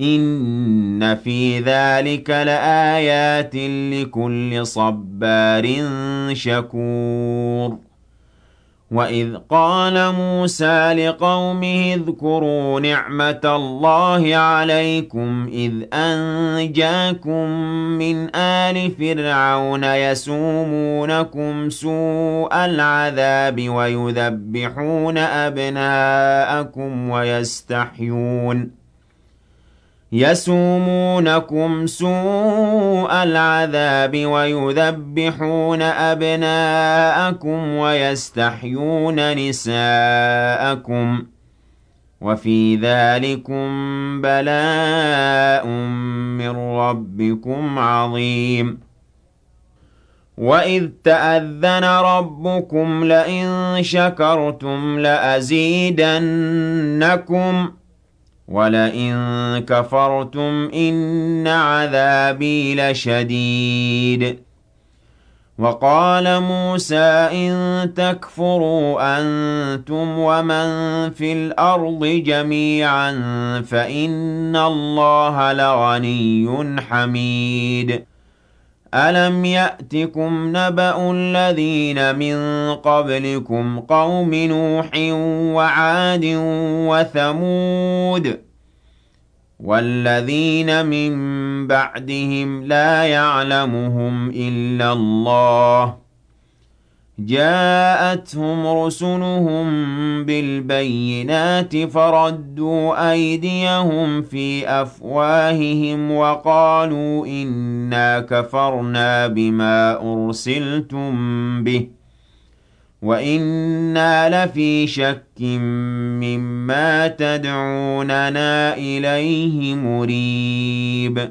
إِنَّ فِي ذَلِكَ لَآيَاتٍ لِكُلِّ صَبَّارٍ شَكُورٍ وَإِذْ قَالَ مُوسَى لِقَوْمِهِ اذْكُرُوا نِعْمَةَ اللَّهِ عَلَيْكُمْ إِذْ أَنْجَاكُمْ مِنْ آلِ فِرْعَوْنَ يَسُومُونَكُمْ سُوءَ الْعَذَابِ وَيُذَبِّحُونَ أَبْنَاءَكُمْ وَيَسْتَحْيُونَ يَسُومُونَكُمْ سُوءَ الْعَذَابِ وَيُذَبِّحُونَ أَبْنَاءَكُمْ وَيَسْتَحْيُونَ نِسَاءَكُمْ ۚ وَفِي ذَٰلِكُم بَلَاءٌ مِّن رَّبِّكُمْ عَظِيمٌ. وَإِذْ تَأَذَّنَ رَبُّكُمْ لَئِن شَكَرْتُمْ لَأَزِيدَنَّكُمْ ۖ وَلَئِن كَفَرْتُمْ إِنَّ عَذَابِي لَشَدِيدٌ. وَقَالَ مُوسَىٰ إِن تَكْفُرُوا أَنتُمْ وَمَن فِي الْأَرْضِ جَمِيعًا فَإِنَّ اللَّهَ لَغَنِيٌّ حَمِيدٌ. أَلَمْ يَأْتِكُمْ نَبَأُ الَّذِينَ مِن قَبْلِكُمْ قَوْمِ نُوحٍ وَعَادٍ وَثَمُودَ وَالَّذِينَ مِن بَعْدِهِمْ لَا يَعْلَمُهُمْ إِلَّا اللَّهُ جاءتهم رسلهم بالبينات فردوا أيديهم في أفواههم وقالوا إنا كفرنا بما أرسلتم به وإنا لفي شك مما تدعوننا إليه مريب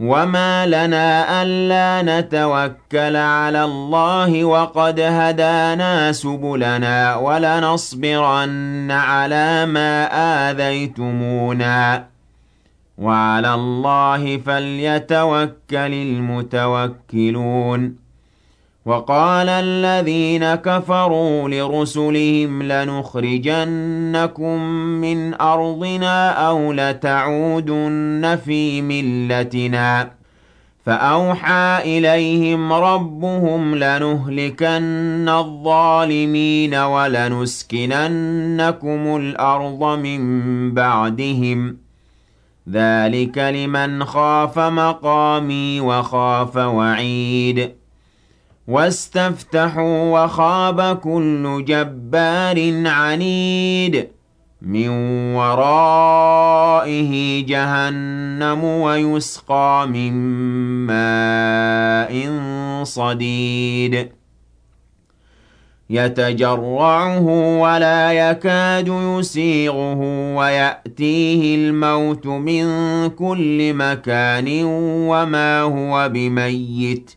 وَمَا لَنَا أَلَّا نَتَوَكَّلَ عَلَى اللَّهِ وَقَدْ هَدَانَا سُبُلَنَا وَلَنَصْبِرَنَّ عَلَىٰ مَا آذَيْتُمُونَا وَعَلَى اللَّهِ فَلْيَتَوَكَّلِ الْمُتَوَكِّلُونَ وَقَالَ الَّذِينَ كَفَرُوا لِرُسُلِهِمْ لَنُخْرِجَنَّكُم مِّنْ أَرْضِنَا أَوْ لَتَعُودُنَّ فِي مِلَّتِنَا. فَأَوْحَىٰ إِلَيْهِمْ رَبُّهُمْ لَنُهْلِكَنَّ الظَّالِمِينَ وَلَنُسْكِنَنَّكُمُ الْأَرْضَ مِن بَعْدِهِمْ ۚ. ذَٰلِكَ لِمَنْ خَافَ مَقَامِي وَخَافَ وَعِيدِ. وَاسْتَفْتَحُوا وَخَابَ كُلُّ جَبَّارٍ عَنِيدٍ مِّن وَرَائِهِ جَهَنَّمُ وَيُسْقَىٰ مِن مَّاءٍ صَدِيدٍ. يَتَجَرَّعُهُ وَلَا يَكَادُ يُسِيغُهُ وَيَأْتِيهِ الْمَوْتُ مِن كُلِّ مَكَانٍ وَمَا هُوَ بِمَيِّتٍ.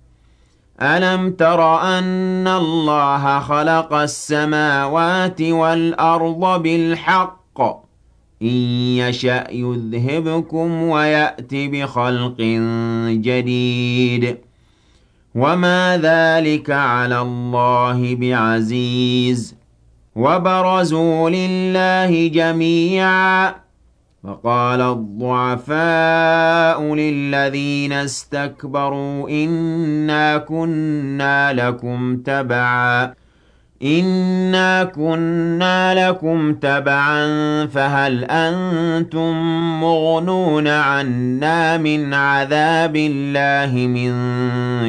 أَلَمْ تَرَ أَنَّ اللَّهَ خَلَقَ السَّمَاوَاتِ وَالْأَرْضَ بِالْحَقِّ؟ إِن يَشَأْ يُذْهِبْكُمْ وَيَأْتِ بِخَلْقٍ جَدِيدٍ. وَمَا ذَٰلِكَ عَلَى اللَّهِ بِعَزِيزٍ. وَبَرَزُوا لِلَّهِ جَمِيعًا. فَقَالَ الضُّعَفَاءُ لِلَّذِينَ اسْتَكْبَرُوا إِنَّا كُنَّا لَكُمْ تَبَعًا إِنَّا كُنَّا لَكُمْ تَبَعًا فَهَلْ أَنتُم مُّغْنُونَ عَنَّا مِنْ عَذَابِ اللَّهِ مِن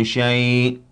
شَيْءٍ ۚ؟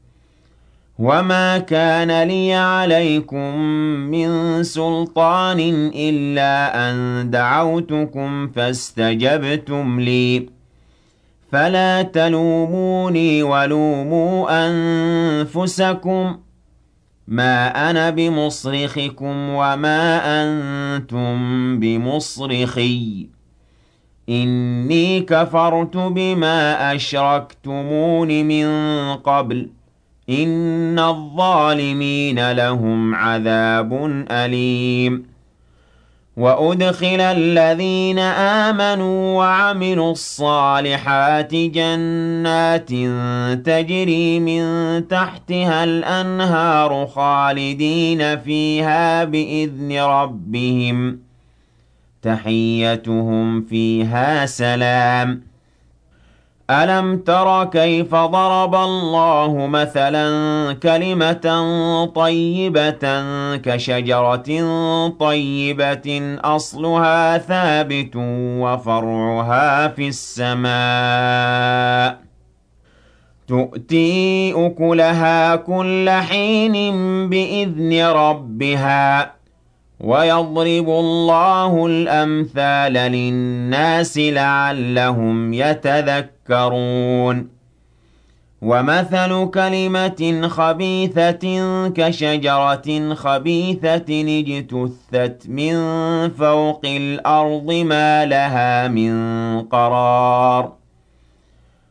وَمَا كَانَ لِيَ عَلَيْكُم مِّن سُلْطَانٍ إِلَّا أَن دَعَوْتُكُمْ فَاسْتَجَبْتُمْ لِي ۖ. فَلَا تَلُومُونِي وَلُومُوا أَنفُسَكُم ۖ. مَّا أَنَا بِمُصْرِخِكُمْ وَمَا أَنتُم بِمُصْرِخِيَّ ۖ. إِنِّي كَفَرْتُ بِمَا أَشْرَكْتُمُونِ مِن قَبْلُ ۗ. إِنَّ الظَّالِمِينَ لَهُمْ عَذَابٌ أَلِيمٌ. وَأُدْخِلَ الَّذِينَ آمَنُوا وَعَمِلُوا الصَّالِحَاتِ جَنَّاتٍ تَجْرِي مِن تَحْتِهَا الْأَنْهَارُ خَالِدِينَ فِيهَا بِإِذْنِ رَبِّهِمْ ۖ. تَحِيَّتُهُمْ فِيهَا سَلَامٌ. أَلَمْ تَرَ كَيْفَ ضَرَبَ اللَّهُ مَثَلًا كَلِمَةً طَيِّبَةً كَشَجَرَةٍ طَيِّبَةٍ أَصْلُهَا ثَابِتٌ وَفَرْعُهَا فِي السَّمَاءِ ۖ تُؤْتِي أُكُلَهَا كُلَّ حِينٍ بِإِذْنِ رَبِّهَا ۗ وَيَضْرِبُ اللَّهُ الْأَمْثَالَ لِلنَّاسِ لَعَلَّهُمْ يَتَذَكَّرُونَ. وَمَثَلُ كَلِمَةٍ خَبِيثَةٍ كَشَجَرَةٍ خَبِيثَةٍ اجْتُثَّتْ مِن فَوْقِ الْأَرْضِ مَا لَهَا مِن قَرَارٍ.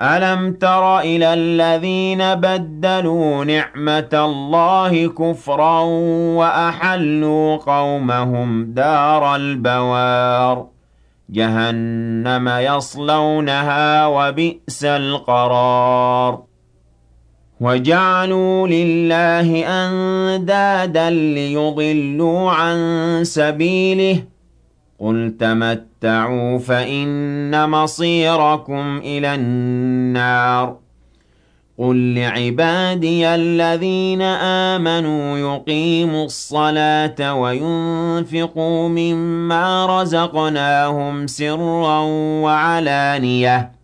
ألم تر إلى الذين بدلوا نعمة الله كفرا وأحلوا قومهم دار البوار جهنم يصلونها وبئس القرار وجعلوا لله أندادا ليضلوا عن سبيله قل تمتعوا فإن مصيركم إلى النار قل لعبادي الذين آمنوا يقيموا الصلاة وينفقوا مما رزقناهم سرا وعلانيةً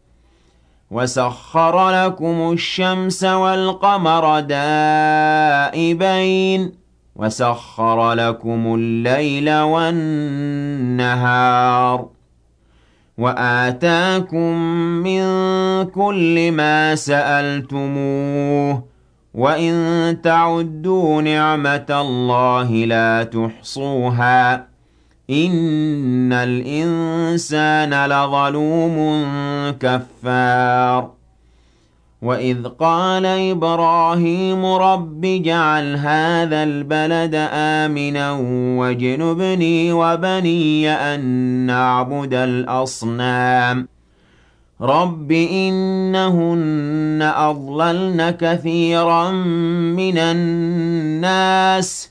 وسخر لكم الشمس والقمر دائبين وسخر لكم الليل والنهار وآتاكم من كل ما سألتموه وإن تعدوا نعمة الله لا تحصوها إِنَّ الْإِنسَانَ لَظَلُومٌ كَفَّارٌ. وَإِذْ قَالَ إِبْرَاهِيمُ رَبِّ اجْعَلْ هَٰذَا الْبَلَدَ آمِنًا وَاجْنُبْنِي وَبَنِيَّ أَن نَّعْبُدَ الْأَصْنَامَ. رَبِّ إِنَّهُنَّ أَضْلَلْنَ كَثِيرًا مِّنَ النَّاسِ.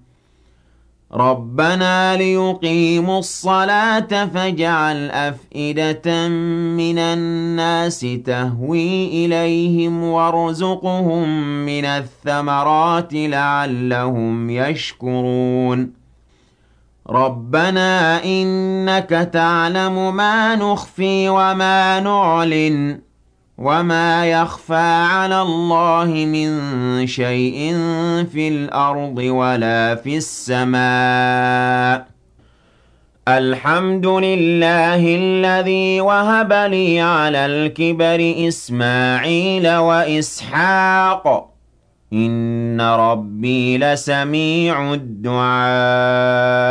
رَبَّنَا لِيُقِيمُوا الصَّلَاةَ فَاجْعَلْ أَفْئِدَةً مِّنَ النَّاسِ تَهْوِي إِلَيْهِمْ وَارْزُقْهُم مِّنَ الثَّمَرَاتِ لَعَلَّهُمْ يَشْكُرُونَ رَبَّنَا إِنَّكَ تَعْلَمُ مَا نُخْفِي وَمَا نُعْلِنُ وَمَا يَخْفَىٰ عَلَى اللَّهِ مِن شَيْءٍ فِي الْأَرْضِ وَلَا فِي السَّمَاءِ الْحَمْدُ لِلَّهِ الَّذِي وَهَبَ لِي عَلَى الْكِبَرِ إِسْمَاعِيلَ وَإِسْحَاقَ إِنَّ رَبِّي لَسَمِيعُ الدُّعَاءِ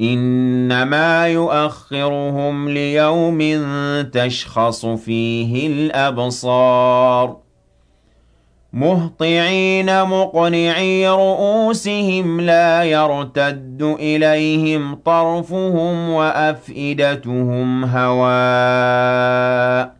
إِنَّمَا يُؤَخِّرُهُمْ لِيَوْمٍ تَشْخَصُ فِيهِ الْأَبْصَارُ. مُهْطِعِينَ مُقْنِعِي رُءُوسِهِمْ لَا يَرْتَدُّ إِلَيْهِمْ طَرْفُهُمْ وَأَفْئِدَتُهُمْ هَوَاءٌ.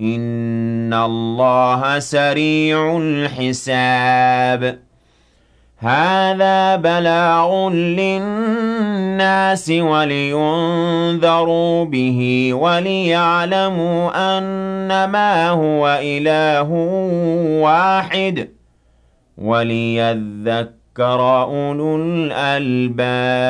إِنَّ اللَّهَ سَرِيعُ الْحِسَابِ هَٰذَا بَلَاغٌ لِّلنَّاسِ وَلِيُنذَرُوا بِهِ وَلِيَعْلَمُوا أَنَّمَا هُوَ إِلَٰهٌ وَاحِدٌ وَلِيَذَّكَّرَ أُولُو الْأَلْبَابِ